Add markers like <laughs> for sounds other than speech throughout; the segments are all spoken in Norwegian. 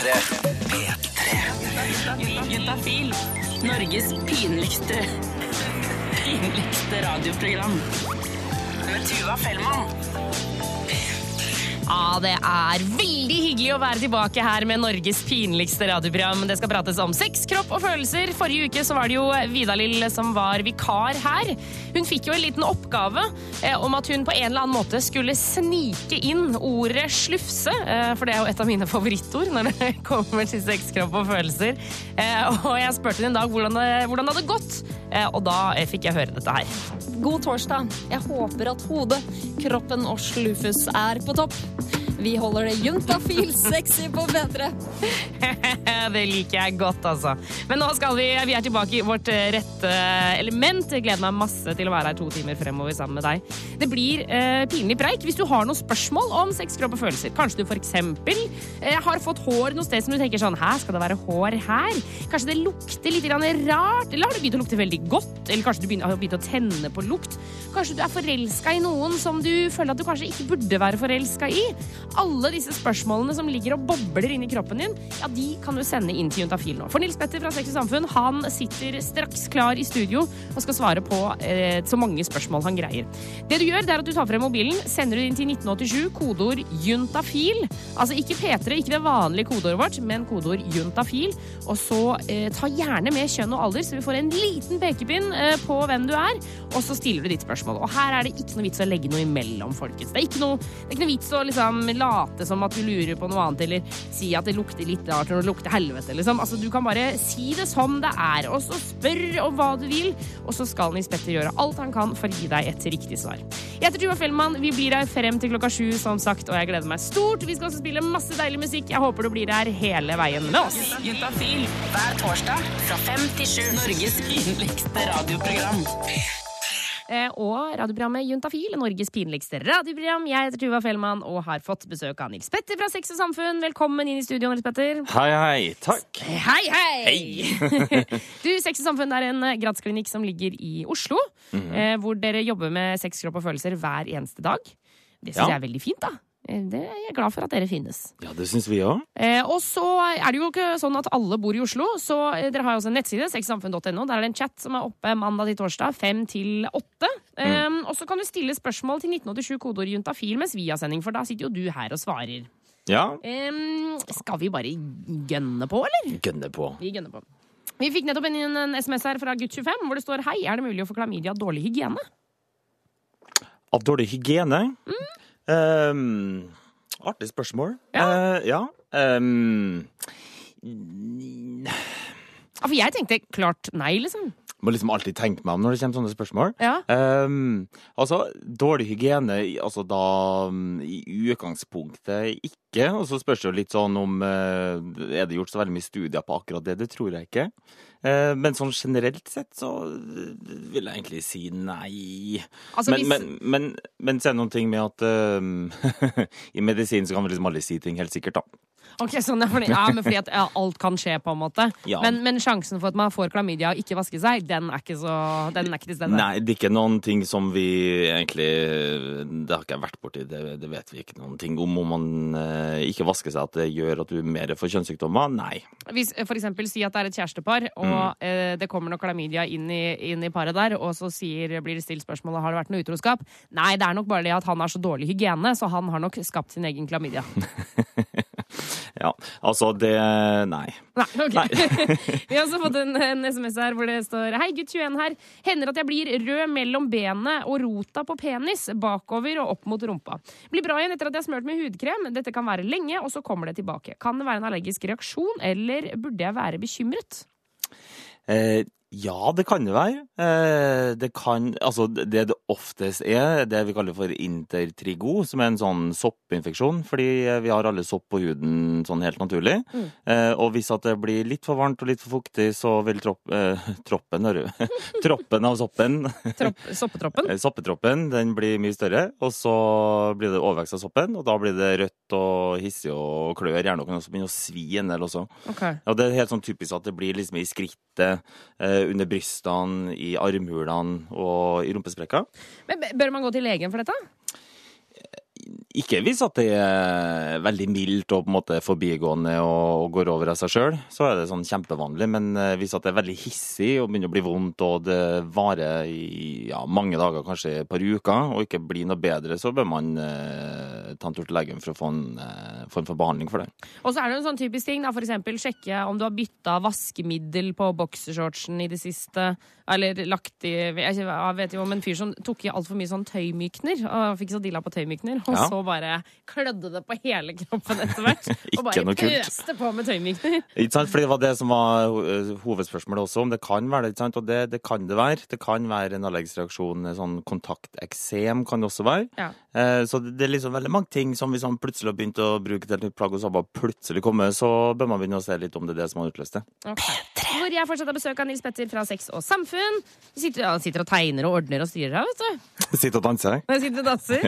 P3. P3. Juntafil. Norges pinligste pinligste radioprogram. Med Tuva Fellmann. Ja, det er veldig hyggelig å være tilbake her med Norges pinligste radioprogram. Det skal prates om sex, kropp og følelser. Forrige uke så var det jo Vidar-Lill som var vikar her. Hun fikk jo en liten oppgave eh, om at hun på en eller annen måte skulle snike inn ordet slufse, eh, for det er jo et av mine favorittord når det <laughs> kommer til sex, kropp og følelser. Eh, og jeg spurte henne en dag hvordan det, hvordan det hadde gått, eh, og da eh, fikk jeg høre dette her. God torsdag. Jeg håper at hodet, kroppen og slufus er på topp. Vi holder det juntafil sexy på P3. <laughs> det liker jeg godt, altså. Men nå skal vi, vi er tilbake i vårt eh, rette element. Jeg gleder meg masse til å være her to timer fremover sammen med deg. Det blir eh, pinlig preik hvis du har noen spørsmål om sex, kropp og følelser. Kanskje du eksempel eh, har fått hår noe sted som du tenker sånn Hæ, skal det være hår her? Kanskje det lukter litt rart? Eller har det begynt å lukte veldig godt? Eller kanskje du har begynt å tenne på lukt? Kanskje du er forelska i noen som du føler at du kanskje ikke burde være forelska i? Alle disse spørsmålene som ligger og bobler inni kroppen din, ja, de kan du sende inn til Juntafil nå. For Nils Petter fra Sex og Samfunn han sitter straks klar i studio og skal svare på eh, så mange spørsmål han greier. Det du gjør, det er at du tar frem mobilen, sender du inn til 1987, kodeord juntafil. Altså ikke P3, ikke det vanlige kodeordet vårt, men kodeord juntafil. Og så eh, ta gjerne med kjønn og alder, så vi får en liten pekepinn eh, på hvem du er, og så stiller du ditt spørsmål. Og her er det ikke noe vits å legge noe imellom, folkens. Det er ikke noe, det er ikke noe vits å liksom late som at du lurer på noe annet, eller si at det lukter litt rart når det lukter helvete, liksom. Altså, du kan bare si det som det er, og så spør om hva du vil, og så skal Nils Petter gjøre alt han kan for å gi deg et riktig svar. Jeg heter Tuva Fellmann, vi blir her frem til klokka sju, som sagt, og jeg gleder meg stort. Vi skal også spille masse deilig musikk. Jeg håper du blir her hele veien med oss. Juntafil hver torsdag fra fem til sju. Norges pinligste radioprogram. Eh, og radioprogrammet Juntafil, Norges pinligste radioprogram. Jeg heter Tuva Fellmann og har fått besøk av Nils Petter fra Sex og Samfunn. Velkommen inn i studio, Nils Petter. Hei, hei. Takk. Hei, hei! <laughs> du, Sex og Samfunn er en gradsklinikk som ligger i Oslo. eh, hvor dere jobber med sex, kropp og følelser hver eneste dag. Det syns Ja. jeg er veldig fint, da. Eh, Det er jeg glad for at dere finnes. Ja, det syns vi òg. Eh, og så er det jo ikke sånn at alle bor i Oslo, så eh, dere har jo også en nettside, sexsamfunn.no. Der er det en chat som er oppe mandag til torsdag, fem til åtte. Eh, og så kan du stille spørsmål til 1987 kodeord juntafil mens vi har sending, for da sitter jo du her og svarer. Ja. Eh, skal vi bare gønne på, eller? Gønne på. Vi gønner på. Vi fikk nettopp inn en SMS her fra gutt25 hvor det står Hei, er det mulig å få klamydia av dårlig hygiene? Av dårlig hygiene? Ehm, artig spørsmål. Ja. Uh, ja. Um, for jeg tenkte klart nei, liksom. må liksom alltid tenke meg om når det kommer sånne spørsmål. Ja. Um, altså, dårlig hygiene altså da i utgangspunktet ikke. Og så spørs det jo litt sånn om uh, Er det gjort så veldig mye studier på akkurat det? Det tror jeg ikke. Eh, men sånn generelt sett så eh, vil jeg egentlig si nei. Altså, men, hvis- men, men, men så er det noen ting med at uh, <laughs> i medisin så kan vi liksom aldri si ting helt sikkert, da. Ok, sånn, er fordi, ja, men fordi at ja, alt kan skje, på en måte. Ja. Men, men sjansen for at man får klamydia og ikke vasker seg, den er ikke, så, den er ikke til stede. Nei, det er ikke noen ting som vi egentlig Det har ikke jeg vært borti, det, det vet vi ikke noen ting om. Om man eh, ikke vasker seg, at det gjør at du mer får kjønnssykdommer? Nei. Hvis for eksempel si at det er et kjærestepar, og Mm. eh, det kommer noe klamydia inn i, inn i paret der, og så sier, blir det stilt spørsmål har det vært noe utroskap. Nei, det er nok bare det at han har så dårlig hygiene, så han har nok skapt sin egen klamydia. <laughs> Ja, altså det Nei. Nei, ok. Nei. <laughs> Vi har også fått en, en SMS her hvor det står Hei, gutt 21 her. Hender at jeg blir rød mellom benet og rota på penis, bakover og opp mot rumpa. Blir bra igjen etter at jeg har smurt med hudkrem. Dette kan være lenge, og så kommer det tilbake. Kan det være en allergisk reaksjon, eller burde jeg være bekymret? Eh, ja, det kan det være. Eh, det kan Altså, det det oftest er, det vi kaller for intertrigo, som er en sånn soppinfeksjon. Fordi vi har alle sopp på huden sånn helt naturlig. Mm. og hvis at det blir litt for varmt og litt for fuktig, så vil tropp, eh, troppen. <laughs> Troppen av soppen Tropp, soppetroppen? <laughs> Eh, Soppetroppen den blir mye større, og så blir det overvekst av soppen. Og da blir det rødt og hissig og klør. Gjerne kan også begynne å svi en del også. Okay. Og det er helt sånn typisk at det blir liksom i skrittet, eh, under brystene, i armhulene og i rumpesprekka. Men Bør man gå til legen for dette? Ikke hvis at det er veldig mildt og på en måte forbigående og, går over av seg sjøl, så er det sånn kjempevanlig. Men eh, hvis at det er veldig hissig og begynner å bli vondt og det varer i ja, mange dager, kanskje et par uker, og ikke blir noe bedre, så bør man eh, ta en tur til legen for å få en eh, form for behandling for det. Og så er det en sånn typisk ting, da, eksempel sjekke om du har bytta vaskemiddel på boksershortsen i det siste, eller lagt i jeg vet jo om en fyr som tok i altfor mye sånn tøymykner, og fikk så dilla på tøymykner, og Ja. så bare klødde det på hele kroppen etter hvert. <laughs> Og bare pøste på med tøymykner. <laughs> Ikke sant? Fordi det var det som var hovedspørsmålet også, om det kan være det. ikke sant? Og det, det kan det være. Det kan være en allergisreaksjon, en sånn kontakteksem kan det også være. Ja. Eh, så det, det er liksom veldig mange ting som hvis man plutselig har begynt å bruke et nytt plagg, og så har bare plutselig kommet, så bør man begynne å se litt om det er det som har utløst det. Okay. Hvor jeg fortsatt har besøk av Nils Petter fra Sex og Samfunn. Vi sitter, ja, sitter og tegner og ordner og styrer her, vet du. <laughs> sitter og danser. Sitter og danser.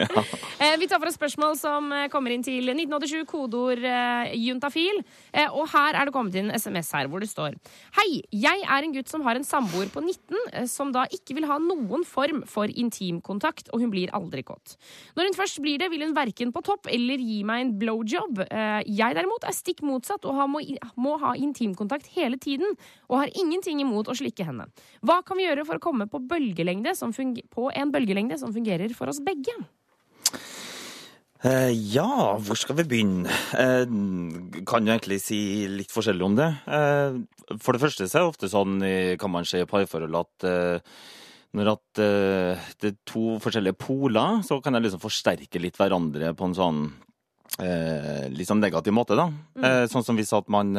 Eh, vi tar for oss spørsmål som eh, kommer inn til 1987, kodeord eh, juntafil. Eh, og her er det kommet inn en SMS her hvor det står Hei, jeg er en gutt som har en samboer på 19 eh, som da ikke vil ha noen form for intimkontakt, og hun blir aldri kåt. Når hun først blir det, vil hun verken på topp eller gi meg en blowjob. Jeg derimot er stikk motsatt og må, ha intimkontakt hele tiden, og har ingenting imot å slikke henne. Hva kan vi gjøre for å komme på, på en bølgelengde som fungerer for oss begge? Eh, ja, hvor skal vi begynne? Eh, kan jo egentlig si litt forskjellig om det. Eh, for det første så er det ofte sånn, kan man se i parforhold, at når at det er to forskjellige poler, så kan jeg liksom forsterke litt hverandre på en sånn eh, litt sånn negativ måte, da. Eh, sånn som hvis at man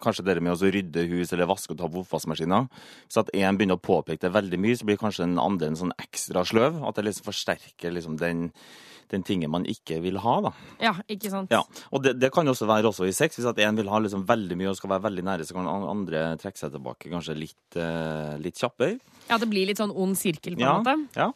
Kanskje det med å rydde hus eller vaske og ta oppvaskmaskiner. Hvis at én begynner å påpeke det veldig mye, så blir kanskje den andre en sånn ekstra sløv. At det liksom forsterker liksom den, den tingen man ikke vil ha, da. Ja, ikke sant? Ja, og det, det kan jo også være også i sex. Hvis at en vil ha liksom veldig mye og skal være veldig nære, så kan andre trekke seg tilbake kanskje litt, uh, litt kjappere. Ja, det blir litt sånn ond sirkel, på en Ja, måte. ja.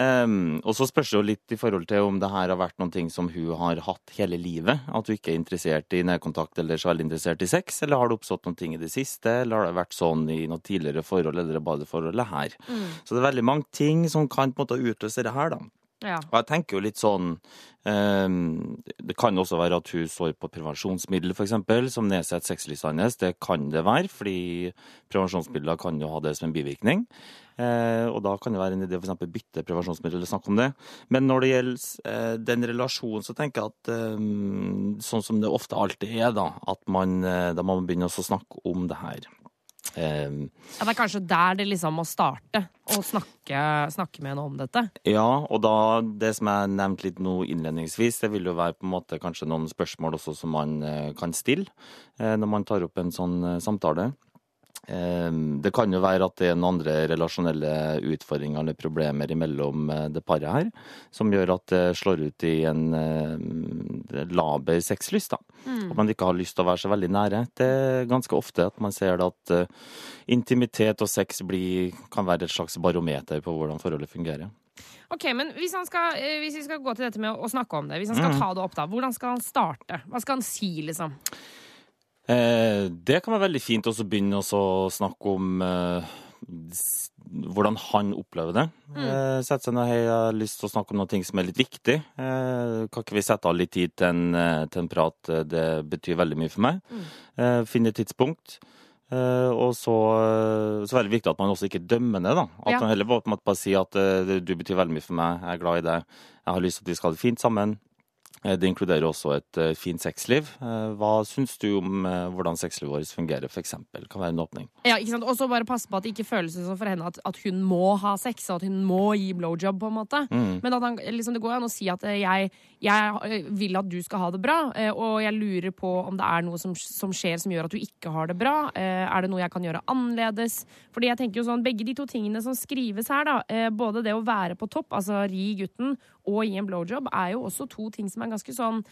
Em, og så spørs det jo litt i forhold til om det her har vært noen ting som hun har hatt hele livet. At du ikke er interessert i nærkontakt eller så veldig interessert i sex. Eller har det oppstått noen ting i det siste? Eller har det vært sånn i noe tidligere forhold eller er bare det forholdet her? Så det er veldig mange ting som kan på en måte utløse det her, da. Ja. Og jeg tenker jo litt sånn um, Det kan også være at hun står på prevensjonsmiddel, f.eks., som nedsetter sexlysten hennes. Det kan det være, fordi prevensjonsmidler kan jo ha det som en bivirkning. Uh, og da kan det være en idé å f.eks. bytte prevensjonsmiddel eller snakke om det. Men når det gjelder uh, den relasjonen, så tenker jeg at um, sånn som det ofte alltid er, da, at man, uh, da må man begynne å snakke om det her. Ehm, ja, Det er kanskje der det liksom må starte, å snakke, snakke med henne om dette. Ja, og da det som jeg nevnte litt nå innledningsvis, det vil jo være på en måte kanskje noen spørsmål også som man eh, kan stille eh, når man tar opp en sånn eh, samtale. Eh, Det kan jo være at det er noen andre relasjonelle utfordringer eller problemer mellom det paret her, som gjør at det slår ut i en eh, laber sexlyst. da. At man ikke har lyst til å være så veldig nære. Det er ganske ofte at man ser det at eh, intimitet og sex blir, kan være et slags barometer på hvordan forholdet fungerer. Ok, men hvis, han skal, eh, hvis vi skal gå til dette med å snakke om det, hvis han skal ta det opp, da, hvordan skal han starte? Hva skal han si, liksom? Eh, det kan være veldig fint å begynne å snakke om eh, hvordan han opplever det. Mm. sette seg ned jeg har lyst til å snakke om noe som er litt viktig. Eh, kan ikke vi sette av litt tid til en, eh, til en prat? Eh, Det betyr veldig mye for meg. Mm. finne et tidspunkt. Eh, og så, eh, så er det viktig at man også ikke dømmer ned. da. At Ja. man heller måte bare sier at eh, du betyr veldig mye for meg, jeg er glad i deg, jeg har lyst til at vi skal ha det fint sammen. Eh, Det inkluderer også et eh, fint sexliv. Eh, Hva syns du om hvordan sexlivet vårt fungerer, f.eks.? Kan være en åpning. Ja, ikke sant? Og så bare passe på at det ikke føles som for henne at, at hun må ha sex, og at hun må gi blowjob, på en måte. Men at han, liksom, det går an å si at jeg, jeg vil at du skal ha det bra, og jeg lurer på om det er noe som, som skjer som gjør at du ikke har det bra. Er det noe jeg kan gjøre annerledes? Fordi jeg tenker jo sånn, Begge de to tingene som skrives her, da, både det å være på topp, altså ri gutten, og gi en blowjob, er jo også to ting som er ganske sånn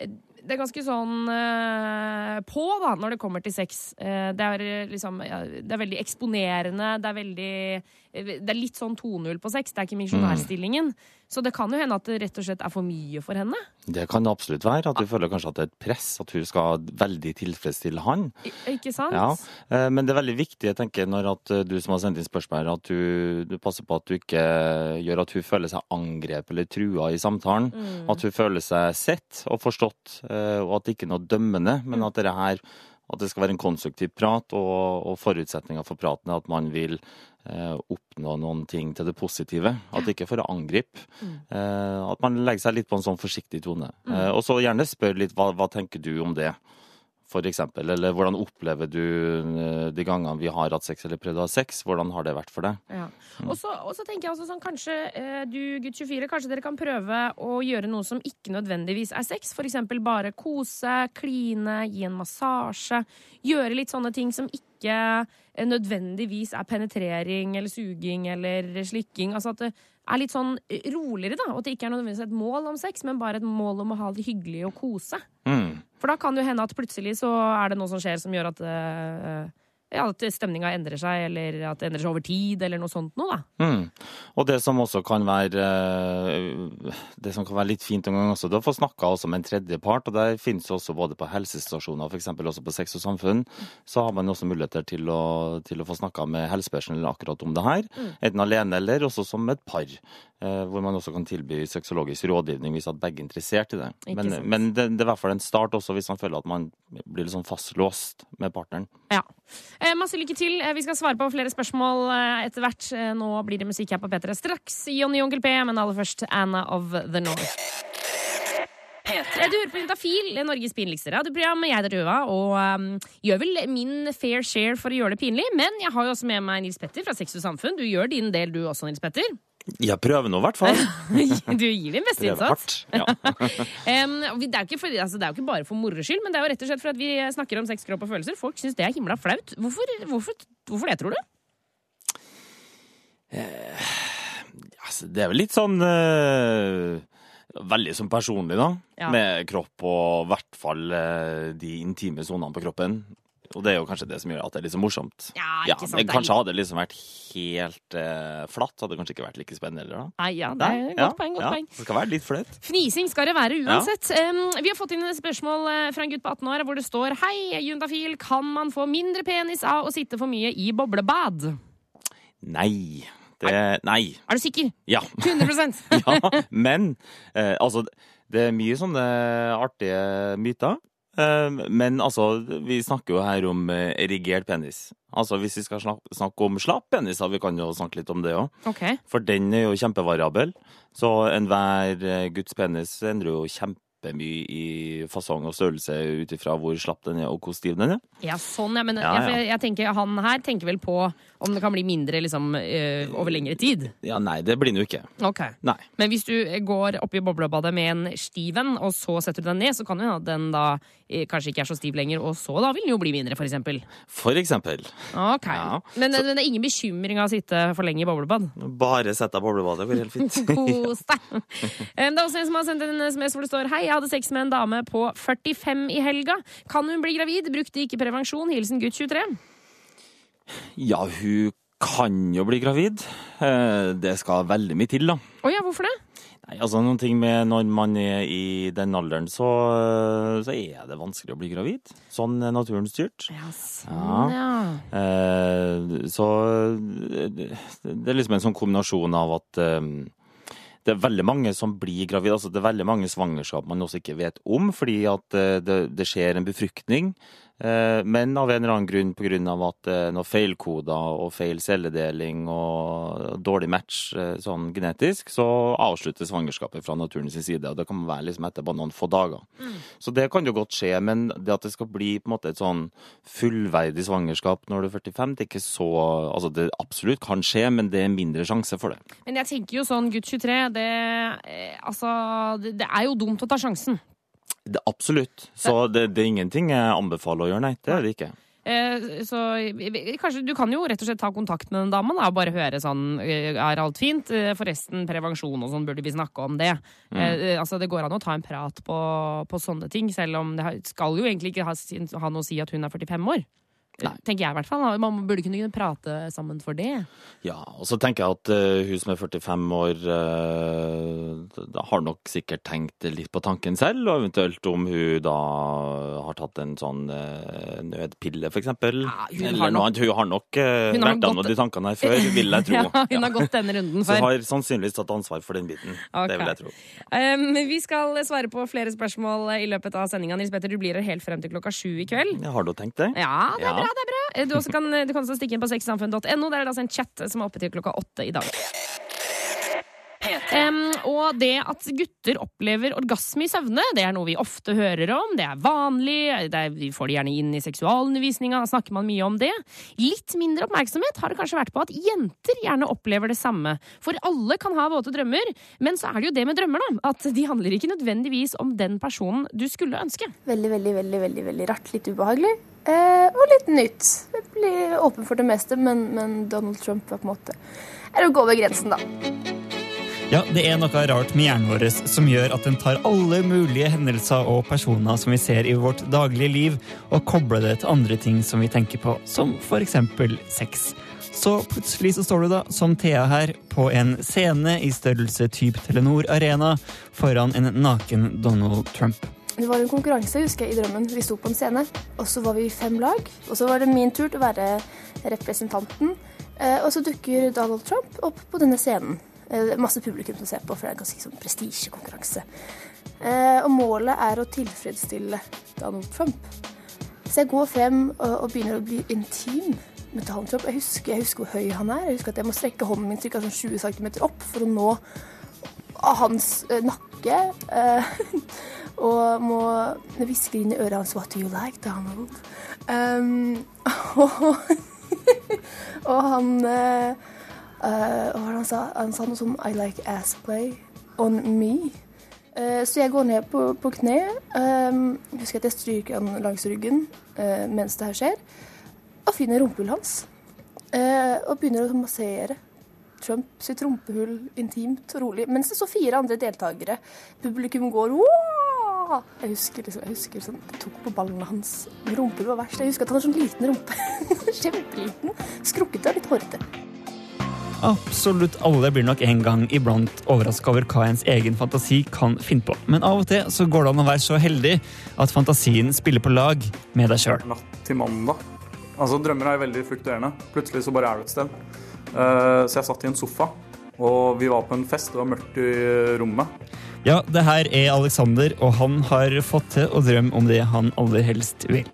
det er ganske sånn uh, på, da, når det kommer til sex. Uh, det, er, eh, liksom, ja, det er veldig eksponerende. Det er veldig Det er litt sånn 2-0 på sex, det er ikke misjonærstillingen. Så det kan jo hende at det rett og slett er for mye for henne. Det kan det absolutt være. At du føler kanskje at det er et press, at hun skal veldig tilfredsstille han. I- Ikke sant? Ja, eh, Men det er veldig viktig jeg tenker, når at eh, du som har sendt inn spørsmål, her, at du, du passer på at du ikke gjør at hun føler seg angrepet eller trua i samtalen. Mm. At hun føler seg sett og forstått, eh, og at det ikke er noe dømmende, men at det her at det skal være en konstruktiv prat, og, og forutsetninga for praten er at man vil eh, oppnå noen ting til det positive. At det ikke er for å angripe. Eh, at man legger seg litt på en sånn forsiktig tone. Eh, og så gjerne spør litt hva, hva tenker du om det, for eksempel. Eller hvordan opplever du eh, de gangene vi har hatt sex eller prøvd å ha sex? Hvordan har det vært for deg? Ja. Og så tenker jeg også sånn, kanskje eh, du, gutt 24, kanskje dere kan prøve å gjøre noe som ikke nødvendigvis er sex. Eksempel bare kose, kline, gi en massasje. Gjøre litt sånne ting som ikke eh, nødvendigvis er penetrering eller suging eller slikking. Altså at det er litt sånn roligere, da. Og at det ikke er nødvendigvis et mål om sex, men bare et mål om å ha det hyggelig og kose. Mm. For da kan det jo hende at plutselig så er det noe som skjer som gjør at eh, ja, at stemninga endrer seg, eller at det endrer seg over tid, eller noe sånt noe, da. Mm. Og det som også kan være eh, Det som kan være litt fint en gang også, det å få snakka også med en tredjepart. Og der finnes jo også både på helsestasjoner f.eks. også på Sex og samfunn, så har man også muligheter til å, til å få snakka med helsepersonell akkurat om det her. Enten alene eller også som et par. eh, Hvor man også kan tilby sexologisk rådgivning hvis at begge er interessert i det. Men, men det, det er i hvert fall en start også hvis man føler at man blir litt sånn fastlåst med partneren. Ja. Eh, masse lykke til. Eh, vi skal svare på flere spørsmål eh, etter hvert. Nå blir det musikk her på P3 straks. Jonny og Onkel P, men aller først Anna of the North. P3. Du hører på Juntafil, Norges pinligste radioprogram. Jeg heter Tuva og um, gjør vel min fair share for å gjøre det pinlig. Men jeg har jo også med meg Nils Petter fra Sex og Samfunn. Du gjør din del du også, Nils Petter. Jeg prøver nå i hvert fall. <laughs> Du gir din beste innsats. Ja. <laughs> Det, er for, altså, det er jo ikke bare for moro skyld, men det er jo rett og slett for at vi snakker om sex, kropp og følelser. Folk syns det er himla flaut. Hvorfor, hvorfor, hvorfor det, tror du? Altså, det er vel litt sånn eh, Veldig sånn personlig, da. Ja. Med kropp og i hvert fall eh, de intime sonene på kroppen. Og det er jo kanskje det som gjør at det er litt så morsomt. Ja, ikke sant, men det Kanskje hadde det liksom vært helt uh, flatt, hadde det kanskje ikke vært like spennende. heller da. Nei, ja, det er godt poeng. godt ja, poeng. Det skal være litt flaut. Fnising skal det være uansett. Um, vi har fått inn et spørsmål eh, fra en gutt på 18 år hvor det står Hei, juntafil, kan man få mindre penis av å sitte for mye i boblebad? Nei. Det, nei. Er du sikker? Ja. <laughs> 100 <laughs> ja. Men uh, altså, det er mye sånne artige myter. Eh, men altså, vi snakker jo her om eh, erigert penis. Altså, hvis vi skal snakke, snakke om slapp penis, vi kan jo snakke litt om det òg. Okay. For den er jo kjempevariabel. Så enhver eh, Guds penis endrer jo kjempemye i fasong og størrelse ut ifra hvor slapp den er og hvor stiv den er. Ja, sånn, ja. Men ja, ja. jeg, jeg tenker, han her tenker vel på om det kan bli mindre liksom, eh, over lengre tid. Ja, nei, det blir det jo ikke. Ok. Nei. Men hvis du går opp i boblebadet med en stiv en, og så setter du den ned, så kan jo den da eh, kanskje ikke er så stiv lenger, og så da vil den jo bli mindre, for eksempel. For eksempel. Ok. Ja. Men, men det er ingen bekymring av å sitte for lenge i boblebad? Bare sett deg i boblebadet, det går helt fint. <laughs> Kos deg! Eh, Det er også en som har sendt en SMS hvor det står Hei, jeg hadde sex med en dame på 45 i helga. Kan hun bli gravid? Brukte ikke prevensjon. Hilsen gutt 23. Ja, hun kan jo bli gravid. Eh, Det skal veldig mye til, da. Å ja, hvorfor det? Nei, altså noen ting med Når man er i den alderen, så, så er det vanskelig å bli gravid. Sånn er naturen styrt. Ja, sånn, ja. Eh, så det, det er liksom en sånn kombinasjon av at eh, det er veldig mange som blir gravid. altså Det er veldig mange svangerskap man også ikke vet om, fordi at eh, det, det skjer en befruktning. Eh, Men av en eller annen grunn pga. at er noe feilkoder og feil celledeling og dårlig match eh, sånn genetisk, så avsluttes svangerskapet fra naturens side. og Det kan være liksom etter bare noen få dager. Så det kan jo godt skje, men det at det skal bli på en måte et sånn fullverdig svangerskap når du er 45, det er ikke så Altså det absolutt kan skje, men det er mindre sjanse for det. Men jeg tenker jo sånn, gutt 23, det, eh, altså, det, det er jo dumt å ta sjansen. Det absolutt. Så det, det er ingenting jeg anbefaler å gjøre, nei. Det er det ikke. Eh, så kanskje du kan jo rett og slett ta kontakt med den damen da, og bare høre sånn eh, Er alt fint? Eh, Forresten, prevensjon og sånn, burde vi snakke om det? Eh, altså, det går an å ta en prat på, på sånne ting, selv om det skal jo egentlig ikke ha, ha noe å si at hun er 45 år. Tenker jeg i hvert fall. Man burde kunne prate sammen for det. Ja, og så tenker jeg at uh, hun som er 45 år, uh, har nok sikkert tenkt litt på tanken selv, og eventuelt om hun da har tatt en sånn uh, nødpille, eksempel. Ja, hun Eller har nok-. Hun har nok uh, Hun har vært gått- de tankene her før, vil jeg <laughs> tro. Ja, hun har Ja. gått denne runden Så før. har sannsynligvis tatt ansvar for den biten. Okay. Det vil jeg tro. Um, vi skal svare på flere spørsmål i løpet av sendinga. Nils Petter, du blir her helt frem til klokka sju i kveld. Jeg har du tenkt det? Ja, det er bra. Det er bra Du, kan, du kan også stikke inn på sexsamfunn.no. Der er det altså en chat som er oppe til klokka åtte i dag. Em, og det at gutter opplever orgasme i søvne, det er noe vi ofte hører om. Det er vanlig. Det er, vi får det gjerne inn i seksualundervisninga. Snakker man mye om det. Litt mindre oppmerksomhet har det kanskje vært på at jenter gjerne opplever det samme. For alle kan ha våte drømmer, men så er det jo det med drømmer, da. At de handler ikke nødvendigvis om den personen du skulle ønske. Veldig, veldig, veldig veldig, veldig rart. Litt ubehagelig. Eh, og litt nytt. Jeg blir åpen for det meste, men, men Donald Trump er på en måte er å gå over grensen, da. Ja, det er noe rart med hjernen vår som gjør at den tar alle mulige hendelser og personer som vi ser i vårt daglige liv, og kobler det til andre ting som vi tenker på, som eksempel sex. Så plutselig så står du da, som Thea her, på en scene i størrelse type Telenor Arena foran en naken Donald Trump. Det var en konkurranse husker jeg, i drømmen. Vi sto på en scene, og så var vi fem lag. Og så var det min tur til å være representanten. Eh, og så dukker Donald Trump opp på denne scenen. Eh, masse publikum som ser på, for det er en ganske sånn prestisjekonkurranse. Eh, og målet er å tilfredsstille Donald Trump. Så jeg går frem og, og begynner å bli intim med Donald Trump. Jeg husker, jeg husker hvor høy han er. Jeg husker at jeg må strekke hånden min ca. Sånn 20 cm opp for å nå hans eh, nakke. <laughs> og må hviske inn i øret hans 'What do you like, Donald?' Um, <laughs> og, og han var det han sa? Han sa noe som 'I like ass play on me'. Uh, så jeg går ned på, på kne. Um, husker at jeg stryker han langs ryggen uh, mens det her skjer, og finner rumpehullet hans. Og begynner å massere Trump sitt rumpehull intimt og rolig. Mens det står fire andre deltakere. Publikum går! Jeg husker, liksom, jeg husker sånn, det tok på ballene hans. Rumpehullet var verst. Jeg husker at han har sånn liten rumpe. <laughs> Kjempeliten. Skrukkete og litt hårete. Absolutt alle blir nok en gang iblant overraska over hva ens egen fantasi kan finne på. Men av og til så går det an å være så heldig at fantasien spiller på lag med deg sjøl. natt til mandag. Altså, Drømmer er veldig fluktuerende. Plutselig så bare er du et sted. Eh, så jeg satt i en sofa, og vi var på en fest. Det var mørkt i rommet. Ja, det her er Alexander, og han har fått til å drømme om det han aller helst vil.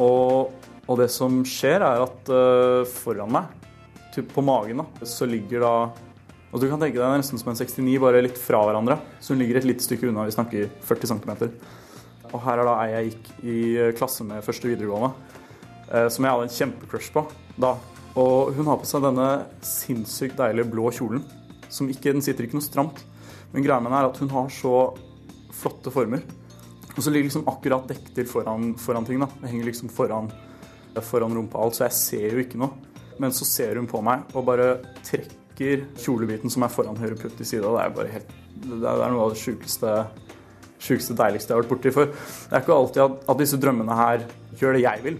Og, og det som skjer, er at uh, foran meg, på magen, da, så ligger da og Du kan tenke deg nesten som en 69, bare litt fra hverandre. Så hun ligger et lite stykke unna. Vi snakker 40 cm. Og her er da ei jeg gikk i klasse med første videregående, eh, som jeg hadde en kjempecrush på da. Og hun har på seg denne sinnssykt deilige blå kjolen, som ikke, den sitter ikke noe stramt. Men greia med den er at hun har så flotte former. Og så ligger liksom akkurat dekket til foran, foran ting. da. Det henger liksom foran, foran rumpa og alt, så jeg ser jo ikke noe. Men så ser hun på meg og bare trekker kjolebiten som er foran høyre putt i sida. Det er bare helt Det er, noe av det sjukeste sjukeste, deiligste jeg har vært borti. For det er ikke alltid at, at disse drømmene her gjør det jeg vil.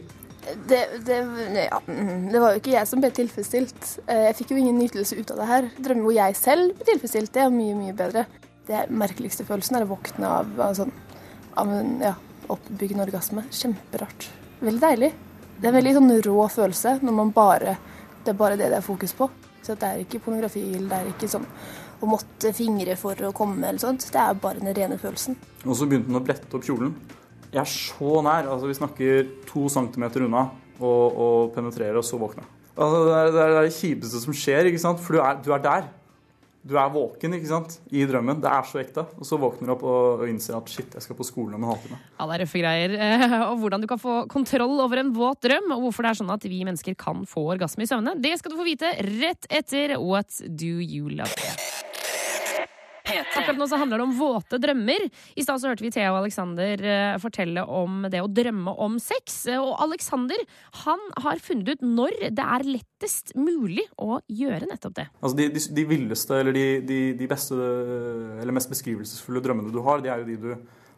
Det, det, ja, det var jo ikke jeg som ble tilfredsstilt. Eh, Jeg fikk jo ingen nytelse ut av det her. Drømmer hvor jeg selv ble tilfredsstilt, det er mye, mye bedre. Det merkeligste følelsen er å våkne av, av, sånn, av en ja, oppbyggende orgasme. Kjemperart. Veldig deilig. Det er en veldig sånn rå følelse når man bare Det er bare det det er fokus på. Så det er ikke pornografi, eller det er ikke sånn å måtte fingre for å komme eller sånt. Det er bare den rene følelsen. Og så begynte hun å brette opp kjolen. Jeg er så nær. altså Vi snakker to centimeter unna og, og penetrerer, og så våkne. Altså, det, er, det det kjipeste som skjer, ikke sant? for du er, du er der. Du er våken ikke sant? i drømmen. Det er så ekte. Og så våkner du opp og, innser at shit, jeg skal på skolen om en halvtime. Ja, det er røffe greier. Eh, Og hvordan du kan få kontroll over en våt drøm, og hvorfor det er sånn at vi mennesker kan få orgasme i søvne, det skal du få vite rett etter What Do You Love. Akkurat nå så handler det om våte drømmer. I stad så hørte vi Thea og Alexander eh, fortelle om det å drømme om sex. Eh, Og Alexander han har funnet ut når det er lettest mulig å gjøre nettopp det. Altså De, de, de villeste eller de, de, de beste eller mest beskrivelsesfulle drømmene du har, det er jo de du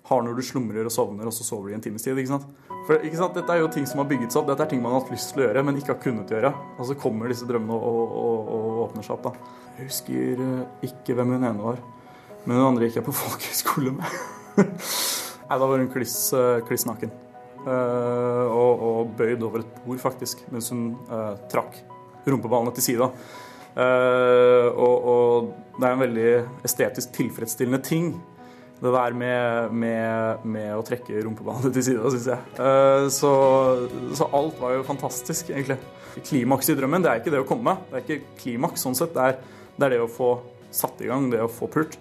har når du slumrer og sovner, og så sover du i en times tid. ikke sant? For ikke sant? Dette er jo ting som har bygget seg opp. Dette er ting man har hatt lyst til å gjøre, men ikke har kunnet gjøre. Og så kommer disse drømmene og, og, og, og åpner seg opp. da. Jeg husker eh, ikke hvem hun ene var, men hun andre gikk jeg på <laughs> folkehøyskole med. Nei, da var hun kliss, eh, kliss naken. Uh, og, og bøyd over et bord, faktisk, mens hun uh, trakk rumpeballene til sida. Uh, og, og det er en veldig estetisk tilfredsstillende ting. Det der med, med, med å trekke rumpeballene til sida, syns jeg. Så, så alt var jo fantastisk, egentlig. Klimaks i drømmen det er ikke det å komme. Det er ikke klimaks sånn sett. Det er, det er det å få satt i gang, det å få pult.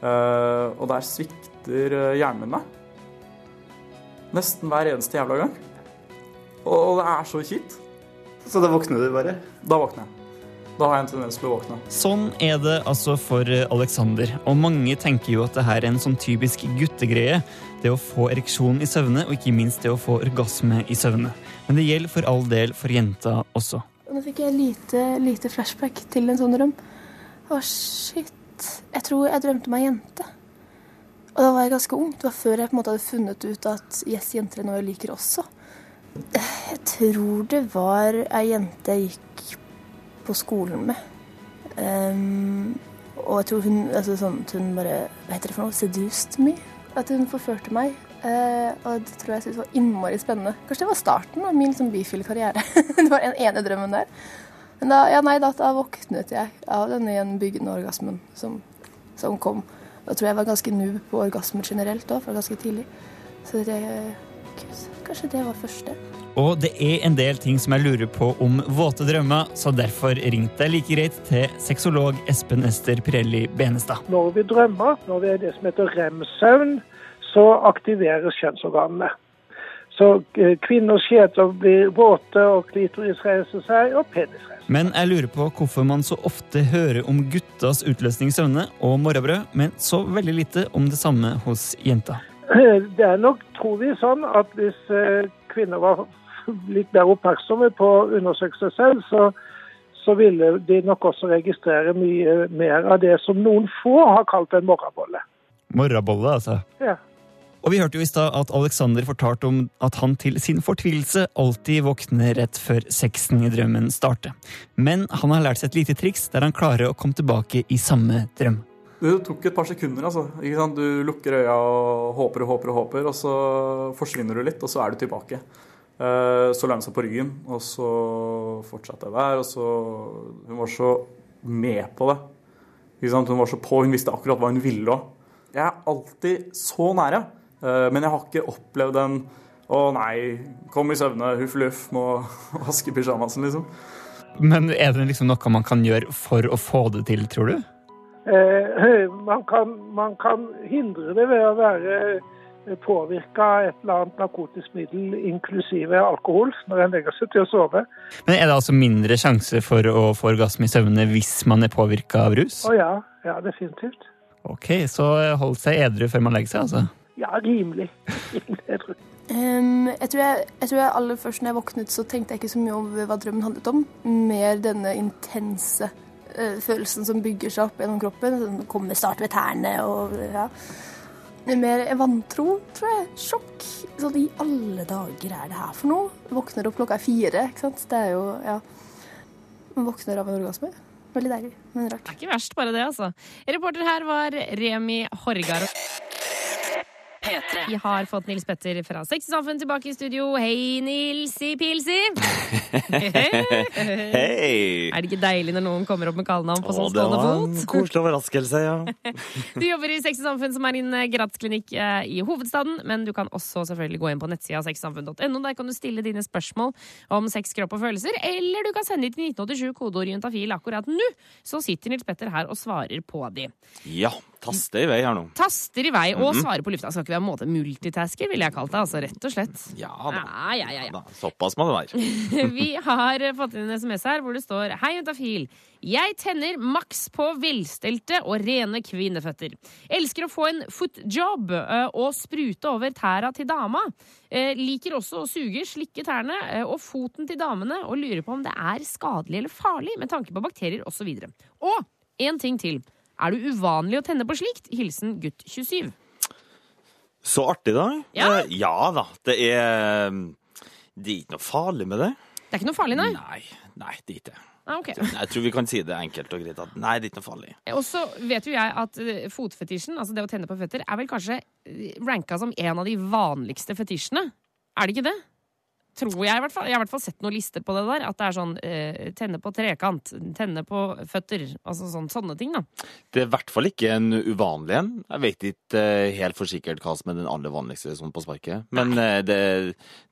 Eh, og der svikter eh, hjernen min meg. Nesten hver eneste jævla gang. Og det er så kjipt. Så da våkner du bare? Da våkner jeg. Da har jeg en tendens til å våkne. Sånn er det altså for Alexander. Og mange tenker jo at det her er en sånn typisk guttegreie. Det å få ereksjon i søvne, og ikke minst det å få orgasme i søvne. Men det gjelder for all del for jenta også. Og Nå fikk jeg lite, lite flashback til en sånn drøm. Å, shit. Jeg tror jeg drømte meg jente. Og da var jeg ganske ung. Det var før jeg på en måte hadde funnet ut at yes, jenter er noe jeg liker også. Jeg tror det var ei jente jeg gikk på skolen med. Um, og jeg tror hun altså sånn hun bare Hva heter det for noe? Seduced me. At hun forførte meg. Uh, og det tror jeg syntes var innmari spennende. Kanskje det var starten av min liksom, bifile karriere. <laughs> det var den ene drømmen der. Men da, ja, nei, da, da våknet jeg av denne gjenbyggende orgasmen som, som kom. Da tror jeg jeg var ganske noob på orgasmer generelt òg, fra ganske tidlig. Så det kanskje det var første. Og det er en del ting som jeg lurer på om våte drømmer, så derfor ringte jeg like greit til sexolog Espen Ester Pirelli Benestad. Når vi drømmer, når vi er det som heter rem-søvn, så aktiveres kjønnsorganene. Så eh, kvinners skjeter blir våte, og klitoris reiser seg, og penis reiser seg. Men jeg lurer på hvorfor man så ofte hører om guttas utløsning i søvne og morgenbrød, men så veldig lite om det samme hos jenta. Det er nok, tror vi, sånn at hvis eh, kvinner var litt mer oppmerksomme på å undersøke seg selv, så, så ville de nok også registrere mye mer av det som noen få har kalt en morrabolle. Morrabolle, altså. Ja. Og vi hørte jo i stad at Alexander fortalte om at han til sin fortvilelse alltid våkner rett før sexen i drømmen starter. Men han har lært seg et lite triks der han klarer å komme tilbake i samme drøm. Det tok et par sekunder. altså. Du lukker øya og håper og håper, og håper, og så forsvinner du litt, og så er du tilbake. Eh, Så la hun seg på ryggen, og så fortsatte jeg der. og så, Hun var så med på det. Hun var så på, hun visste akkurat hva hun ville òg. Jeg er alltid så nære, men jeg har ikke opplevd en å nei, kom i søvne, huff luff, må <laughs> vaske pysjamasen, liksom. Men er det liksom noe man kan gjøre for å få det til, tror du? Eh, man, kan, man kan hindre det ved å være påvirka av et eller annet narkotisk middel, inklusive alkohol, når en legger seg til å sove. Men er det altså mindre sjanse for å få orgasme i søvne hvis man er påvirka av rus? Å ja, ja, definitivt. Ok, så hold seg edru før man legger seg, altså. Ja, rimelig. <laughs> jeg, tror. Um, jeg, tror jeg, jeg tror jeg aller først når jeg våknet, så tenkte jeg ikke så mye over hva drømmen handlet om. Mer denne intense uh, følelsen som bygger seg opp gjennom kroppen. Som kommer start ved tærne og ja. Mer vantro, tror jeg. Sjokk. Sånn i alle dager er det her for noe? Våkner opp klokka er fire, ikke sant. Det er jo ja. Man våkner av en orgasme. Veldig deilig, men rart. Det er ikke verst, bare det, altså. Reporter her var Remi Horgar. P3. Vi har fått Nils Petter fra Sex i Samfunn tilbake i studio. Hei, Nilsi Pilsi! <laughs> Hei! Er det ikke deilig når noen kommer opp med kallenavn på sånn stående fot? det var en koselig overraskelse, ja. <laughs> Du jobber i Sex i Samfunn, som er din eh, gratisklinikk eh, i hovedstaden. Men du kan også selvfølgelig gå inn på nettsida sexysamfunn.no. Der kan du stille dine spørsmål om sex, kropp og følelser. Eller du kan sende til 1987 kodeord juntafil akkurat nå. Så sitter Nils Petter her og svarer på de. Ja, taste i vei her nå. Taster i vei Mhm. og svarer på lufta. Skal ikke være en måte multitasker, ville jeg kalt det. Altså rett og slett. Ja da. Ja, ja, ja, da. Såpass må det være. <laughs> Vi har fått inn en SMS her hvor det står Hei, juntafil. Jeg tenner maks på velstelte og rene kvinneføtter. Elsker å få en footjob eh, og sprute over tæra til dama. Eh, Liker også å suge, slikke tærne eh, og foten til damene og lurer på om det er skadelig eller farlig med tanke på bakterier osv. Og en ting til. Er du uvanlig å tenne på slikt? Hilsen gutt 27. Så artig, da. Ja. Eh, ja da. Det er Det er ikke noe farlig med det. Det er ikke noe farlig, nei? Nei, nei det er ikke det. Ah, okay. Jeg tror vi kan si det enkelt og greit at nei, det er ikke noe farlig. Og så vet jo jeg at eh, fotfetisjen, altså det å tenne på føtter, er vel kanskje eh, ranka som en av de vanligste fetisjene. Er det ikke det? Tror jeg i hvert fall. Jeg har i hvert fall sett noen lister på det der. At det er sånn eh, tenne på trekant, tenne på føtter. Altså sånn, sånne ting, da. Det er i hvert fall ikke en uvanlig en. Jeg vet ikke eh, helt for sikkert hva som er den aller vanligste sånn på sparket. Men eh, det,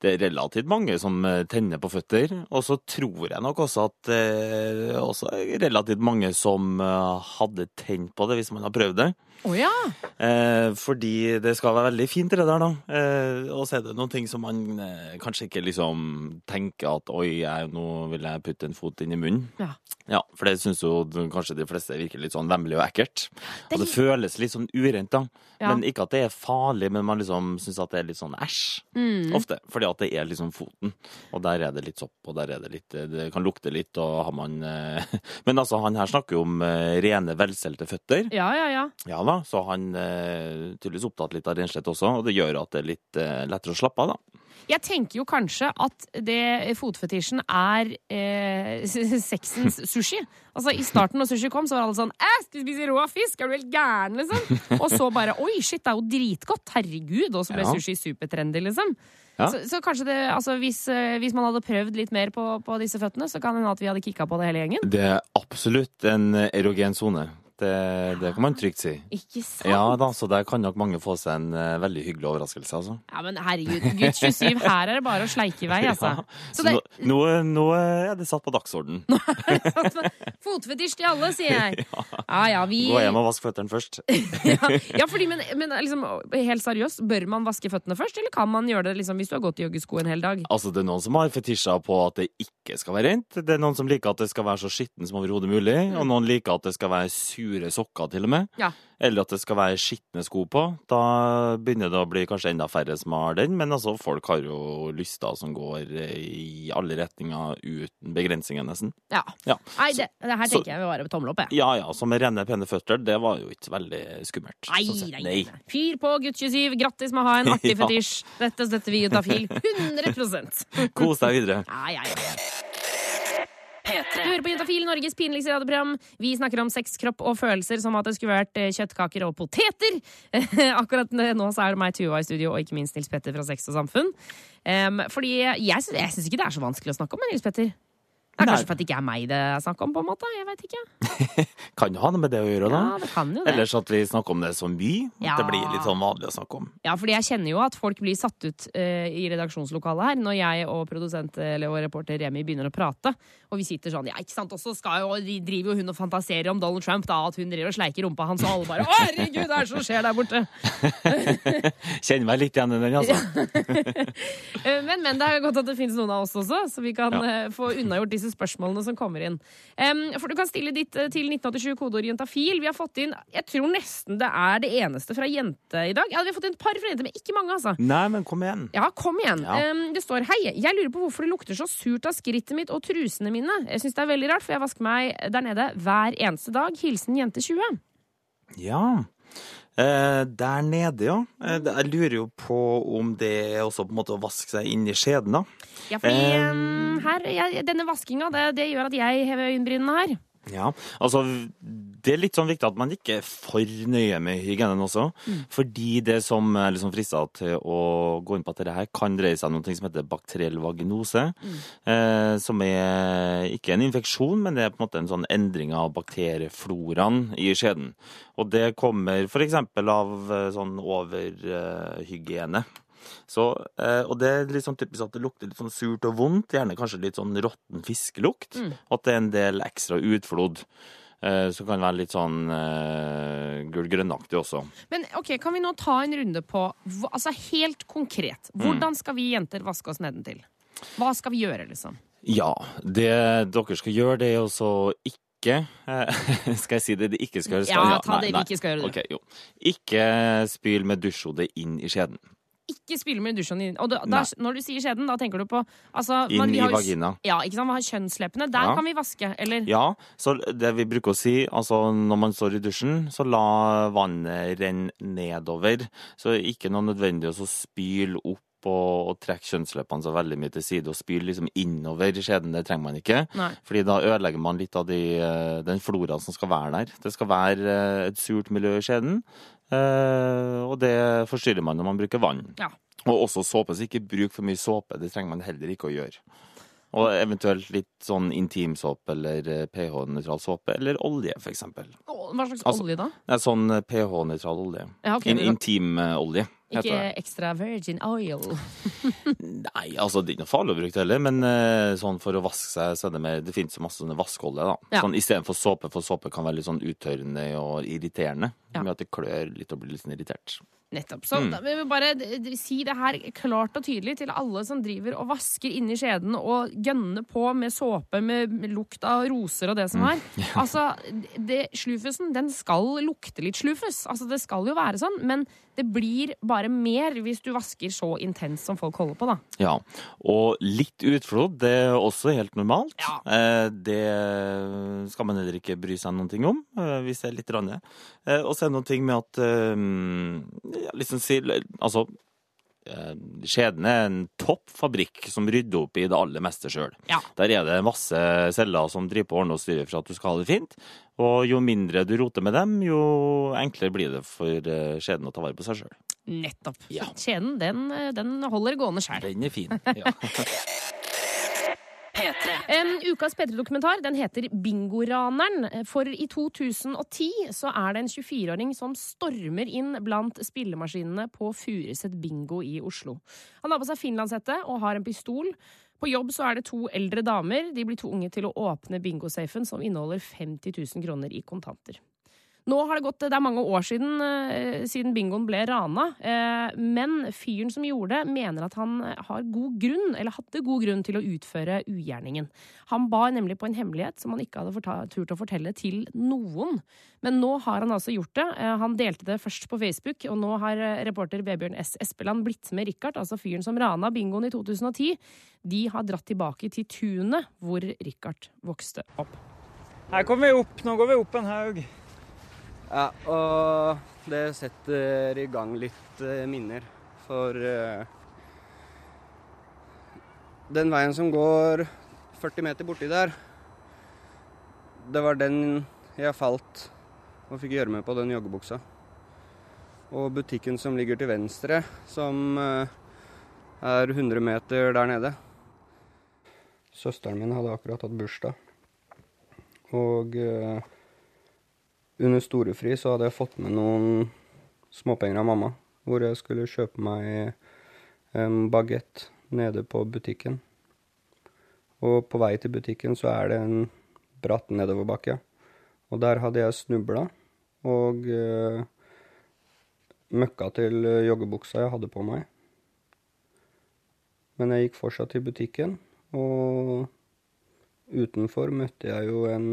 det er relativt mange som eh, tenner på føtter. Og så tror jeg nok også at eh, også er relativt mange som hadde tent på det hvis man har prøvd det. Å ja! Eh, fordi det skal være veldig fint det der, da. Eh, og så er det noen ting som man eh, kanskje ikke liksom tenker at oi, jeg, nå vil jeg putte en fot inn i munnen. Ja. Ja, for det syns jo kanskje de fleste virker litt sånn vemmelig og ekkelt. Det Og det føles litt sånn urent, da. Ja. Men ikke at det er farlig, men man liksom syns at det er litt sånn æsj. Mm. Ofte. Fordi at det er liksom foten. Og der er det litt sopp, og der er det litt Det kan lukte litt, og har man eh, <laughs> Men altså, han her snakker jo om eh, rene, velstelte føtter. Ja, ja, ja. Ja da, så han eh, tydeligvis opptatt litt av renslett også, og det gjør at det er litt eh, lettere å slappe av, da. Jeg tenker jo kanskje at det fotfetisjen er eh, sexens <laughs> sushi. Altså I starten når sushi kom, så var alle sånn Æ, skal vi spise rå fisk? Er du helt gæren, liksom? <laughs> Og så bare Oi, shit, det er jo dritgodt. Herregud. Og så ble Ja. sushi supertrendy, liksom. Ja. Så, så kanskje det Altså hvis, eh, hvis man hadde prøvd litt mer på, på disse føttene, så kan det hende at vi hadde kicka på det hele gjengen. Det er absolutt en erogen sone. Det, det kan man trygt si. Ikke sant? Ja da, så der kan nok mange få seg en uh, veldig hyggelig overraskelse, altså. Ja, men herregud. gutt 27, her er det bare å sleike i vei, <laughs> altså. Ja, Så det, nå, nå, nå er det satt på dagsorden. fotfetisj til alle, sier jeg. <laughs> Ja ja, vi Gå hjem og vask føttene først. <laughs> ja, ja, fordi, men, men liksom, helt seriøst, bør man vaske føttene først, eller kan man gjøre det liksom, hvis du har gått i joggesko en hel dag? Altså, det er noen som har fetisjer på at det ikke skal være rent. Det er noen som liker at det skal være så skitten som overhodet mulig. Og noen liker at det skal være sure sokker, til og med. Ja. Eller at det skal være skitne sko på. Da begynner det å bli kanskje enda færre som har den. Men altså, folk har jo lyster som går i alle retninger uten begrensninger, nesten. Ja. Ja. Nei, det, det her Så- tenker jeg vil bare tommel opp, jeg. Ja ja, så med rene, pene føtter, det var jo ikke veldig skummelt. Nei, sånn nei, nei. Fyr på, gutt 27. Grattis med å ha en <laughs> artig Ja. fetisj. Dette støtter vi ut av fil. 100 Kos deg videre. Ja, ja, ja. Du P3. hører på Juntafil, Norges pinligste radioprogram. Vi snakker om sex, kropp og følelser som at det skulle vært eh, kjøttkaker og poteter. <laughs> Akkurat nå så er det meg, Tuva, i studio, og ikke minst Nils Petter fra Sex og Samfunn. Fordi jeg, jeg syns ikke det er så vanskelig å snakke om, Nils Petter. Det er Nei. kanskje for at det ikke er meg det er snakk om, på en måte. Jeg vet ikke. <laughs> Kan jo ha noe med det å gjøre, da. Ja, det kan jo det. Ellers at vi snakker om det så mye. Ja. det blir litt sånn vanlig å snakke om. Ja, fordi jeg kjenner jo at folk blir satt ut uh, i redaksjonslokalet her når jeg og produsent eller og reporter Remi begynner å prate. Og vi sitter sånn, ja, ikke sant, og så driver jo hun og fantaserer om Donald Trump, da, at hun driver og sleiker rumpa hans, og alle bare Å, herregud, hva er det som skjer der borte? <laughs> Kjenner meg litt igjen i den, altså. <laughs> Eh, Men, men det er jo godt at det finnes noen av oss også, så vi kan eh, få unnagjort disse spørsmålene som kommer inn. Um, for du kan stille ditt eh, til 1987 kodeord jentafil. Vi har fått inn, jeg tror nesten det er det eneste fra jente i dag. Ja, vi har fått inn et par fra jente, men ikke mange, altså. Nei, men kom igjen. Ja, kom igjen. Ja. Um, det står Hei, jeg lurer på hvorfor det lukter så surt av skrittet mitt og trusene mine. Jeg syns det er veldig rart, for jeg vasker meg der nede hver eneste dag. Hilsen jente 20. Ja. Eh, der nede, ja. Eh, jeg lurer jo på om det er også på en måte å vaske seg inn i skjeden, da. Ja, fordi em, her, jeg, denne vaskinga, det, det gjør at jeg hever øyenbrynene her. Ja, altså Det er litt sånn viktig at man ikke er for nøye med hygienen også. Fordi det som liksom frister til å gå inn på at dette her kan dreie seg om noe som heter bakteriell vaginose. Eh, som er ikke en infeksjon, men det er på en måte en sånn endring av bakteriefloraen i skjeden. Og det kommer f.eks. av eh, sånn overhygiene. Så, eh, og det er litt sånn typisk at det lukter litt sånn surt og vondt, gjerne kanskje litt sånn råtten fiskelukt. Mm. at det er en del ekstra utflod. Eh, som kan være litt sånn uh, gull-grønnaktig også. Men ok, kan vi nå ta en runde på Altså helt konkret. Hvordan skal vi jenter vaske oss nedentil? Hva skal vi gjøre, liksom? Ja, det dere skal gjøre, det er også ikke eh, <laughs> Skal jeg si det de ikke skal gjøre? Ja, ta det vi ikke skal gjøre, Det. Ok. Ikke spyl med dusjhodet inn i skjeden. Ikke spyle med dusjen. Og da, da, når du sier skjeden, da tenker du på altså, Inn man- i vagina. Ja, ikke sant? Man har kjønnsleppene. Der Ja. kan vi vaske, eller? Ja, så det vi bruker å si, altså når man står i dusjen, så la vannet renne nedover. Så ikke noe nødvendig å så spyle opp og, og trekke kjønnsleppene så veldig mye til side og spyle liksom innover skjeden. Det trenger man ikke. Nei. Fordi da ødelegger man litt av de, eh, den floraen som skal være der. Det skal være eh, et surt miljø i skjeden, og det forstyrrer man når man bruker vann. Ja. Og også såpe, så ikke bruk for mye såpe. Det trenger man heller ikke å gjøre. Og eventuelt litt sånn intimsåpe eller eh, pH-nøytral såpe, eller olje f.eks. Hva slags Altså- olje da? Sånn eh, pH-nøytral olje. Ja, okay. In, Intimolje, heter Ikke extra virgin oil. <laughs> Nei, altså det er ikke noe farlig å bruke det heller, men eh, sånn for å vaske seg, så er det mer Det finnes jo masse sånne vaskeolje, da. Ja. Sånn istedenfor såpe, for såpe kan være litt sånn uttørrende og irriterende. Ja. Med at det klør litt og blir litt sånn irritert. Nettopp. Så Mm. da vil bare si det her klart og tydelig til alle som driver og vasker inni skjeden og gønner på med såpe med lukt av roser og det som er. <laughs> Altså, det, slufusen, den skal lukte litt slufus. Altså, det skal jo være sånn, men det blir bare mer hvis du vasker så intenst som folk holder på, da. Ja, og litt utflod, det er også helt normalt. Ja. Eh, Det skal man heller ikke bry seg noen ting om, eh, hvis det er litt rann. Eh, Og så er det noen ting med at eh, liksom Altså, Skjeden er en topp fabrikk som rydder opp i det aller meste sjøl. Ja. Der er det masse celler som driver på og ordner og styrer for at du skal ha det fint. Og jo mindre du roter med dem, jo enklere blir det for eh, skjeden å ta vare på seg sjøl. Nettopp. Ja. Skjeden, den, den holder gående sjøl. Den er fin. <laughs> Ja. P3. En ukas P3-dokumentar den heter Bingoraneren. For i 2010 så er det en 24-åring som stormer inn blant spillemaskinene på Furuset bingo i Oslo. Han har på seg finlandshette og har en pistol. På jobb så er det to eldre damer. De blir tvunget til å åpne bingosafen, som inneholder 50 000 kroner i kontanter. Nå har det gått, det er mange år siden, eh, siden bingoen ble rana, eh, men fyren som gjorde det, mener at han har god grunn, eller hadde god grunn til å utføre ugjerningen. Han bar nemlig på en hemmelighet som han ikke hadde turt å fortelle til noen. Men nå har han altså gjort det. Eh, Han delte det først på Facebook, og nå har reporter Vebjørn S. Espeland blitt med Richard, altså fyren som rana bingoen i 2010. De har dratt tilbake til tunet hvor Richard vokste opp. Her kommer vi opp. Nå går vi opp en haug. Ja, og det setter i gang litt eh, minner. For eh, den veien som går 40 meter borti der, det var den jeg falt og fikk gjørme på den joggebuksa. Og butikken som ligger til venstre, som eh, er 100 meter der nede. Søsteren min hadde akkurat hatt bursdag. Og under storefri så hadde jeg fått med noen småpenger av mamma, hvor jeg skulle kjøpe meg en bagett nede på butikken. Og på vei til butikken så er det en bratt nedoverbakke. Og der hadde jeg snubla og eh, møkka til joggebuksa jeg hadde på meg. Men jeg gikk fortsatt til butikken, og utenfor møtte jeg jo en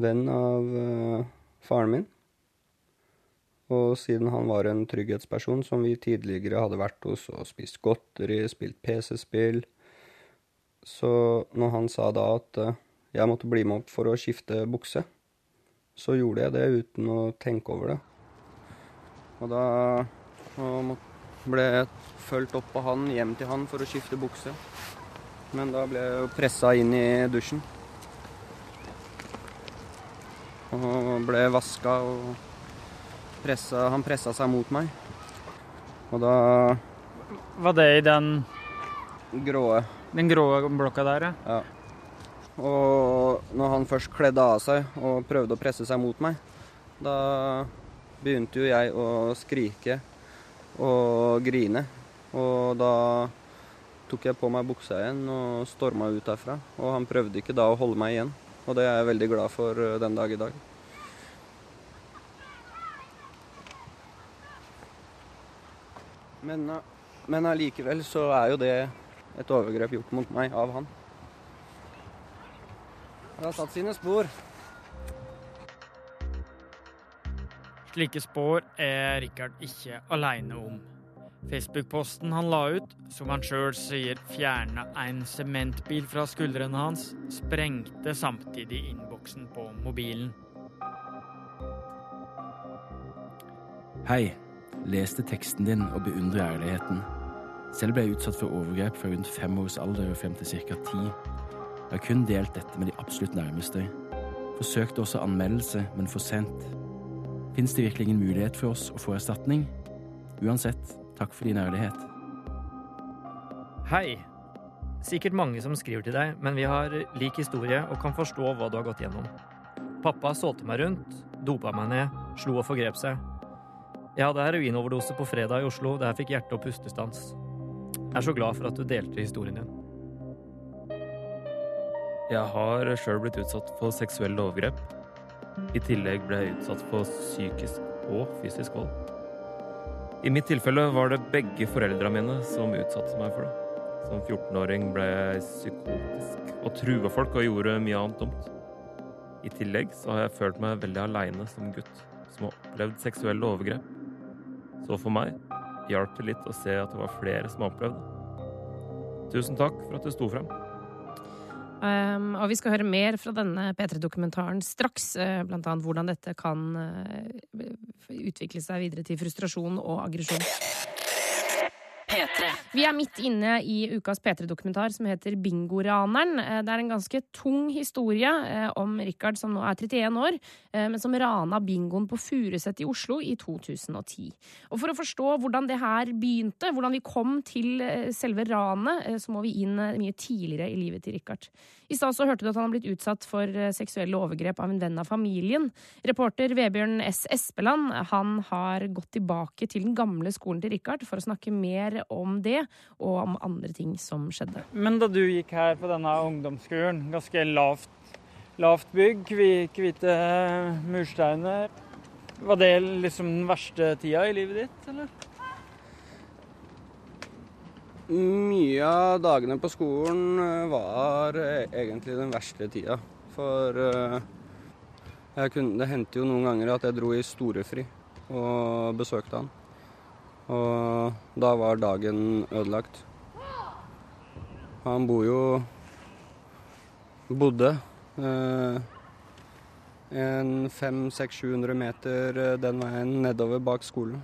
venn av uh, faren min. Og siden han var en trygghetsperson som vi tidligere hadde vært hos og spist godteri, spilt PC-spill, så når han sa da at uh, jeg måtte bli med opp for å skifte bukse, så gjorde jeg det uten å tenke over det. Og da og ble jeg fulgt opp av han hjem til han for å skifte bukse. Men da ble jeg jo pressa inn i dusjen. Og ble vaska og pressa, han pressa seg mot meg. Og da Var det i den, gråe den grå blokka der, ja? Ja. Og når han først kledde av seg og prøvde å presse seg mot meg, da begynte jo jeg å skrike og grine. Og da tok jeg på meg buksa igjen og storma ut derfra. Og han prøvde ikke da å holde meg igjen. Og det er jeg veldig glad for eh, den dag i dag. Men, eh, men allikevel så er jo det et overgrep gjort mot meg av han. Det har satt sine spor. Slike spor er Richard ikke aleine om. Facebook-posten han la ut, som han sjøl sier fjerna en sementbil fra skuldrene hans, sprengte samtidig innboksen på mobilen. Hei. Leste teksten din og beundrer ærligheten. Selv ble jeg utsatt for overgrep fra rundt fem års alder og frem til ca. ti. Jeg har kun delt dette med de absolutt nærmeste. Forsøkte også anmeldelse, men for sent. Fins det virkelig ingen mulighet for oss å få erstatning? Uansett, takk for din ærlighet. Hei. Sikkert mange som skriver til deg, men vi har lik historie og kan forstå hva du har gått gjennom. Pappa solgte meg rundt, dopa meg ned, slo og forgrep seg. Jeg hadde heroinoverdose på fredag i Oslo, der jeg fikk hjerte- og pustestans. Jeg er så glad for at du delte historien din. Jeg har sjøl blitt utsatt for seksuelle overgrep. I tillegg ble jeg utsatt for psykisk og fysisk vold. I mitt tilfelle var det begge foreldra mine som utsatte meg for det. Som 14-åring ble jeg psykotisk og trua folk og gjorde mye annet dumt. I tillegg så har jeg følt meg veldig aleine som gutt som har opplevd seksuelle overgrep. Så for meg hjalp det litt å se at det var flere som har opplevd det. Tusen takk for at du sto frem. Um, og vi skal høre mer fra denne P3-dokumentaren straks, uh, blant annet hvordan dette kan uh, utvikle seg videre til frustrasjon og aggresjon. Vi er midt inne i ukas P3-dokumentar som heter Bingoraneren. Eh, Det er en ganske tung historie eh, om Richard som nå er 31 år, eh, men som rana bingoen på Furuset i Oslo i 2010. Og For å forstå hvordan det her begynte, hvordan vi kom til selve ranet, så må vi inn mye tidligere i livet til Richard. I stad hørte du at han har blitt utsatt for eh, seksuelle overgrep av en venn av familien. Reporter Vebjørn S. Espeland han har gått tilbake til den gamle skolen til Richard for å snakke mer om det og om andre ting som skjedde. Men da du gikk her på denne ungdomsskolen, ganske lavt, lavt bygg, hvi- hvite mursteiner, var det liksom den verste tida i livet ditt, eller? Mye av dagene på skolen eh, var eh, egentlig den verste tida. For eh, kunne, det hendte jo noen ganger at jeg dro i storefri og besøkte han. Og da var dagen ødelagt. Han bor jo Bodde eh, en 500-700 meter den veien nedover bak skolen.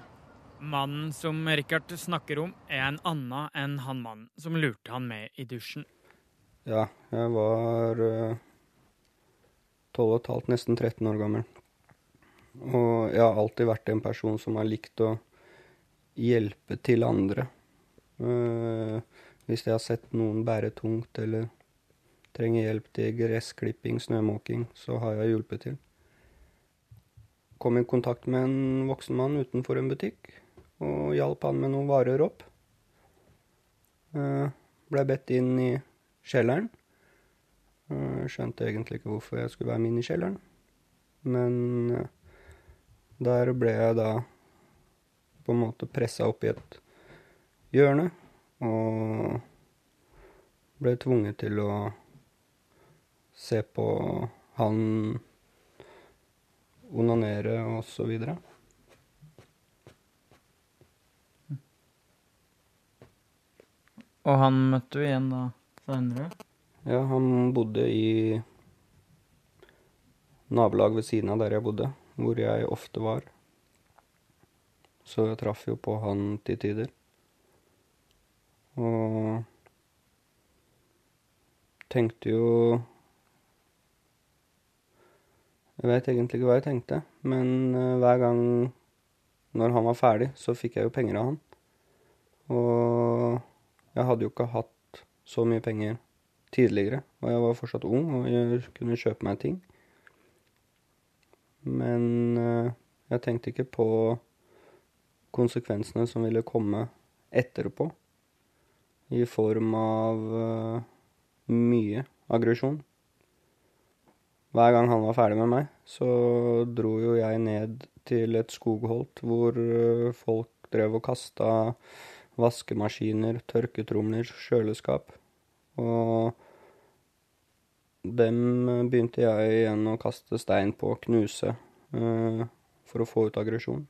Mannen som Richard snakker om, er en annen enn han mannen som lurte han med i dusjen. Ja, jeg var tolv og et halvt, nesten 13 år gammel. Og jeg har alltid vært en person som har likt å hjelpe til andre. Uh, hvis jeg har sett noen bære tungt eller trenger hjelp til gressklipping, snømåking, så har jeg hjulpet til. Kom i kontakt med en voksen mann utenfor en butikk og hjalp han med noen varer opp. Eh, Ble bedt inn i kjelleren. Eh, Skjønte egentlig ikke hvorfor jeg skulle være med inn i kjelleren. Men eh, der ble jeg da på en måte pressa opp i et hjørne. Og ble tvunget til å se på han onanere og så videre. Og han møtte du igjen da seinere? Ja, han bodde i nabolag ved siden av der jeg bodde, hvor jeg ofte var. Så jeg traff jo på han til tider. Og tenkte jo Jeg vet egentlig ikke hva jeg tenkte, men eh, hver gang når han var ferdig, så fikk jeg jo penger av han. Og jeg hadde jo ikke hatt så mye penger tidligere, og jeg var fortsatt ung og jeg kunne kjøpe meg ting. Men eh, jeg tenkte ikke på konsekvensene som ville komme etterpå, i form av eh, mye aggresjon. Hver gang han var ferdig med meg, så dro jo jeg ned til et skogholt hvor eh, folk drev og kasta vaskemaskiner, tørketromler, kjøleskap. Og dem begynte jeg igjen å kaste stein på, knuse, eh, for å få ut aggresjon.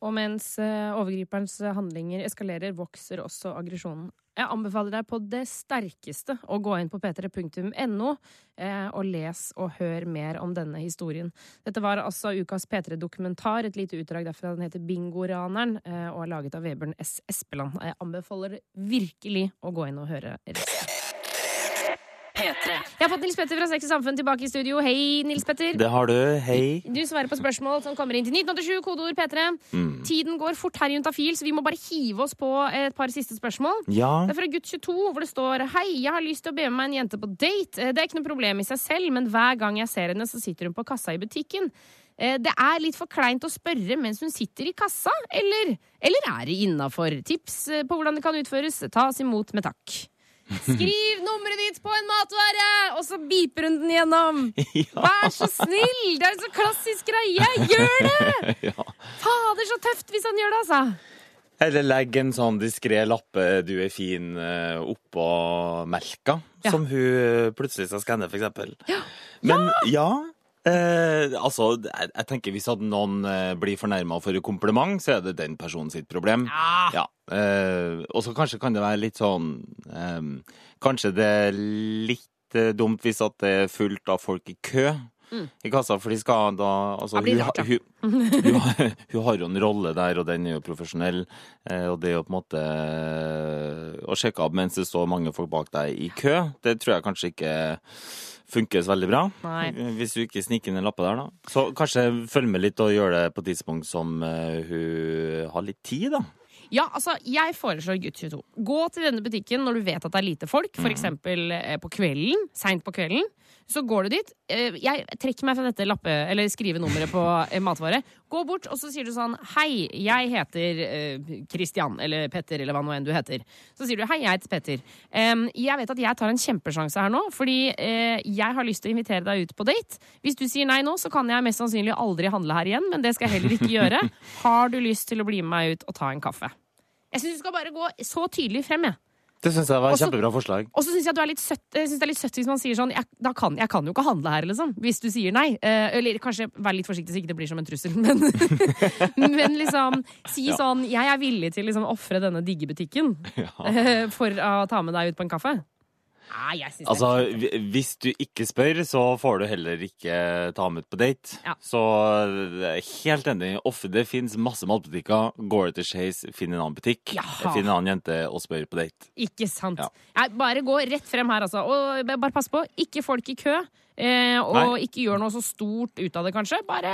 Og mens eh, overgriperens handlinger eskalerer, vokser også aggresjonen. Jeg anbefaler deg på det sterkeste å gå inn på p3.no eh, og les og hør mer om denne historien. Dette var altså ukas P3-dokumentar, et lite utdrag derfra. Den heter Bingoraneren eh, og er laget av Vebjørn S. Espeland. Jeg anbefaler virkelig å gå inn og høre resten. Jeg har fått Nils Petter fra Sex og Samfunn tilbake i studio. Hei, Nils Petter. Det har du. Hei. Du svarer på spørsmål som kommer inn til 1987, kodeord P3. Mm. Tiden går fort her i Juntafil, så vi må bare hive oss på et par siste spørsmål. Ja. Det er fra gutt 22, hvor det står Hei, jeg har lyst til å be med meg en jente på date. Eh, Det er ikke noe problem i seg selv, men hver gang jeg ser henne, så sitter hun på kassa i butikken. Eh, Det er litt for kleint å spørre mens hun sitter i kassa, eller, eller er det innafor? Tips eh, på hvordan det kan utføres, tas imot med takk. Skriv nummeret ditt på en matvare, og så beeper hun den gjennom. <laughs> Vær så snill! Det er en så klassisk greie. Gjør det! <laughs> ja. Fader, så tøft hvis han gjør det, altså. Eller legg en sånn diskré lappe 'du er fin' eh, oppå melka, Ja. som hun plutselig skal skanne, f.eks. Ja. Men ja. Eh, altså, jeg, jeg tenker Hvis at noen eh, blir fornærma for et kompliment, så er det den personen sitt problem. Ja. Eh, og så kanskje kan det være litt sånn eh, Kanskje det er litt eh, dumt hvis at det er fullt av folk i kø Mm. i kassa, for de skal da altså, Ja, hun, rart, ja. hun, hun, har- hun har jo en rolle der, og den er jo profesjonell. eh, Og det å på en måte Å sjekke av mens det står mange folk bak deg i kø, det tror jeg kanskje ikke funker så veldig bra. Nei. Hvis du ikke sniker en lappe der, da. Så kanskje følg med litt og gjør det på et tidspunkt som eh, hun har litt tid, da. Ja, altså, jeg foreslår gutt 22. Gå til denne butikken når du vet at det er lite folk, Mm. for eksempel eh, på kvelden, seint på kvelden. Så går du dit. Eh, Jeg trekker meg fra dette lappe, eller skrivenummeret på eh, matvare. Gå bort, og så sier du sånn Hei, jeg heter eh, Christian, eller Petter, eller hva nå enn du heter. Så sier du hei, jeg heter Petter. Jeg vet at jeg tar en kjempesjanse her nå, fordi jeg har lyst til å invitere deg ut på date. Hvis du sier nei nå, så kan jeg mest sannsynlig aldri handle her igjen, men det skal jeg heller ikke gjøre. <laughs> Har du lyst til å bli med meg ut og ta en kaffe? Jeg syns du skal bare gå så tydelig frem, jeg. Det syns jeg var et kjempebra forslag. Og så syns jeg, er jeg det er litt søtt hvis man sier sånn jeg, kan, jeg kan jo ikke handle her, liksom. Hvis du sier nei. Eh, eller kanskje vær litt forsiktig så ikke det blir som en trussel, men, <laughs> men liksom si Ja. sånn Jeg er villig til liksom ofre denne digge butikken <laughs> eh, for å ta med deg ut på en kaffe. Nei, jeg synes Altså, det er fint. hvis du ikke spør, så får du heller ikke ta ham ut på date. Ja. Så er helt enig. Ofte det finnes masse matbutikker. Går du til Skeis, finn en annen butikk. Jaha. Finn en annen jente og spør på date. Ikke sant. Ja. Bare gå rett frem her, altså. Og bare pass på, ikke folk i kø. Eh, og Nei. ikke gjør noe så stort ut av det, kanskje. Bare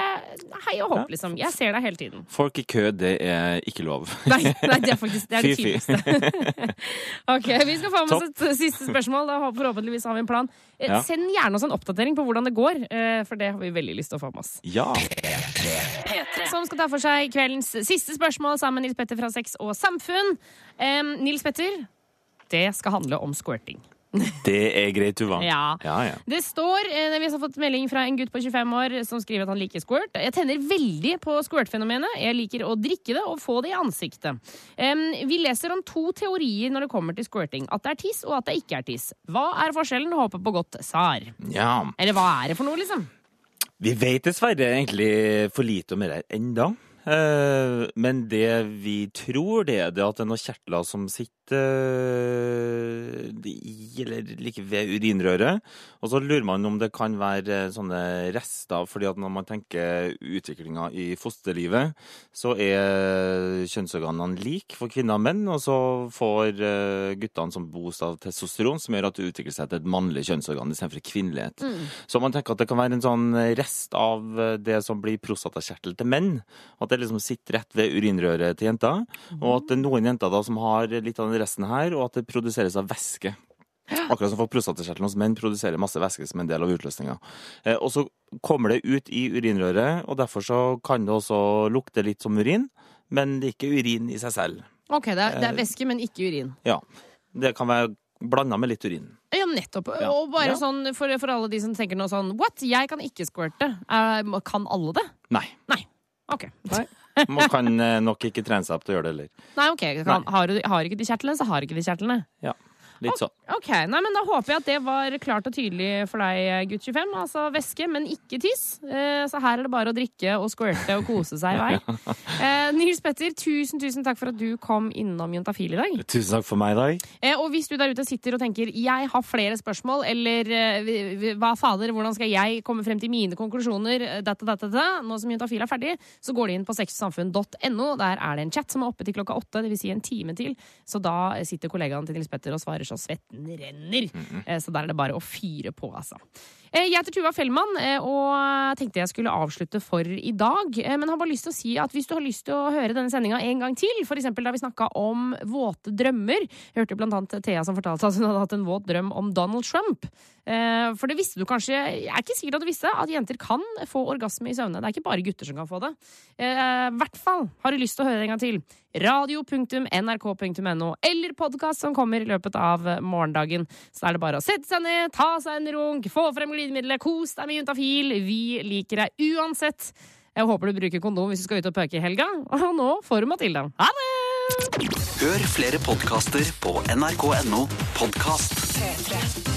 hei og hopp, liksom. Jeg ser deg hele tiden. Folk i kø, det er ikke lov. <laughs> Nei, nei det er faktisk det, er det tydeligste. <laughs> ok, Vi skal få med oss et siste spørsmål. Da Forhåpentligvis har vi en plan. Eh, Ja. Send gjerne oss en oppdatering på hvordan det går, eh, for det har vi veldig lyst til å få med oss. Ja. Som skal ta for seg kveldens siste spørsmål sammen med Nils Petter fra Sex og Samfunn. Nils Petter, det skal handle om squirting. Det er greit, uvant. Ja. ja, ja. Det står, eh, Vi har fått melding fra en gutt på 25 år som skriver at han liker squirt. Jeg tenner veldig på squirt-fenomenet. Jeg liker å drikke det og få det i ansiktet. Em, vi leser om to teorier når det kommer til squirting. At det er tiss, og at det ikke er tiss. Hva er forskjellen? Håper på godt svar. ja. Eller hva er det for noe, liksom? Vi vet dessverre egentlig for lite om det enda. Eh, Men det vi tror, det er det at det er noen kjertler som sitter eh, i eller like ved urinrøret. Og så lurer man om det kan være sånne rester, fordi at når man tenker utviklinga i fosterlivet, så er kjønnsorganene like for kvinner og menn, og så får eh, guttene som boost av testosteron, som gjør at det utvikler seg til et mannlig kjønnsorgan istedenfor kvinnelighet. Så man tenker at det kan være en sånn rest av det som blir prostatakjertel til menn. At det liksom sitter rett ved urinrøret til jenter. Og at det er noen jenter da som har litt av den resten her, og at det produseres av væske. Akkurat som for prostatakjertelen hos menn produserer masse væske som en del av utløsninga. Eh, og så kommer det ut i urinrøret, og derfor så kan det også lukte litt som urin, men det er ikke urin i seg selv. Ok, det er, det Eh, er væske, men ikke urin. Ja. Det kan være blanda med litt urin. Ja, nettopp. Ja. Og bare Ja. sånn for, for alle de som tenker noe sånn What? Jeg kan ikke squirte. Uh, kan alle det? Nei. Nei. OK. Man kan eh, nok ikke trene seg opp til å gjøre det heller. Nei, ok. Kan, Har, du, har ikke de kjertlene, så har ikke de kjertlene. Ja. Litt sånn. Ok, nei, men Da håper jeg at det var klart og tydelig for deg, gutt 25. Altså væske, men ikke tiss. Eh, så her er det bare å drikke og squirte og kose seg i vei. <laughs> Eh, Nils Petter, tusen tusen takk for at du kom innom Juntafil i dag. Tusen takk for meg i dag. Eh, og hvis du der ute sitter og tenker jeg har flere spørsmål, eller hva fader, hvordan skal jeg komme frem til mine konklusjoner, dette, dette, dette, nå som Juntafil er ferdig, så går de inn på sexsamfunn.no. Der er det en chat som er oppe til klokka åtte, dvs. Si en time til. Så da sitter kollegaen til Nils Petter og svarer så svetten renner. Eh, Så der er det bare å fyre på, altså. Eh, Jeg heter Tuva Fellmann eh, og tenkte jeg skulle avslutte for i dag. Men har bare lyst til å si at hvis du har lyst til å høre denne sendinga en gang til, f.eks. da vi snakka om våte drømmer Jeg hørte blant annet Thea som fortalte at hun hadde hatt en våt drøm om Donald Trump. For det visste du kanskje Jeg er ikke sikker at du visste at jenter kan få orgasme i søvne. Det er ikke bare gutter som kan få det. I hvert fall har du lyst til å høre det en gang til. Radio.nrk.no, eller podkast som kommer i løpet av morgendagen. Så er det bare å sette seg ned, ta seg en runk, få frem glidemiddelet, kos deg med juntafil. Vi liker deg uansett. Jeg håper du bruker kondom hvis du skal ut og pøke i helga. Og nå får du Matilda. Ha det! Hør flere podkaster på nrk.no podkast. P3.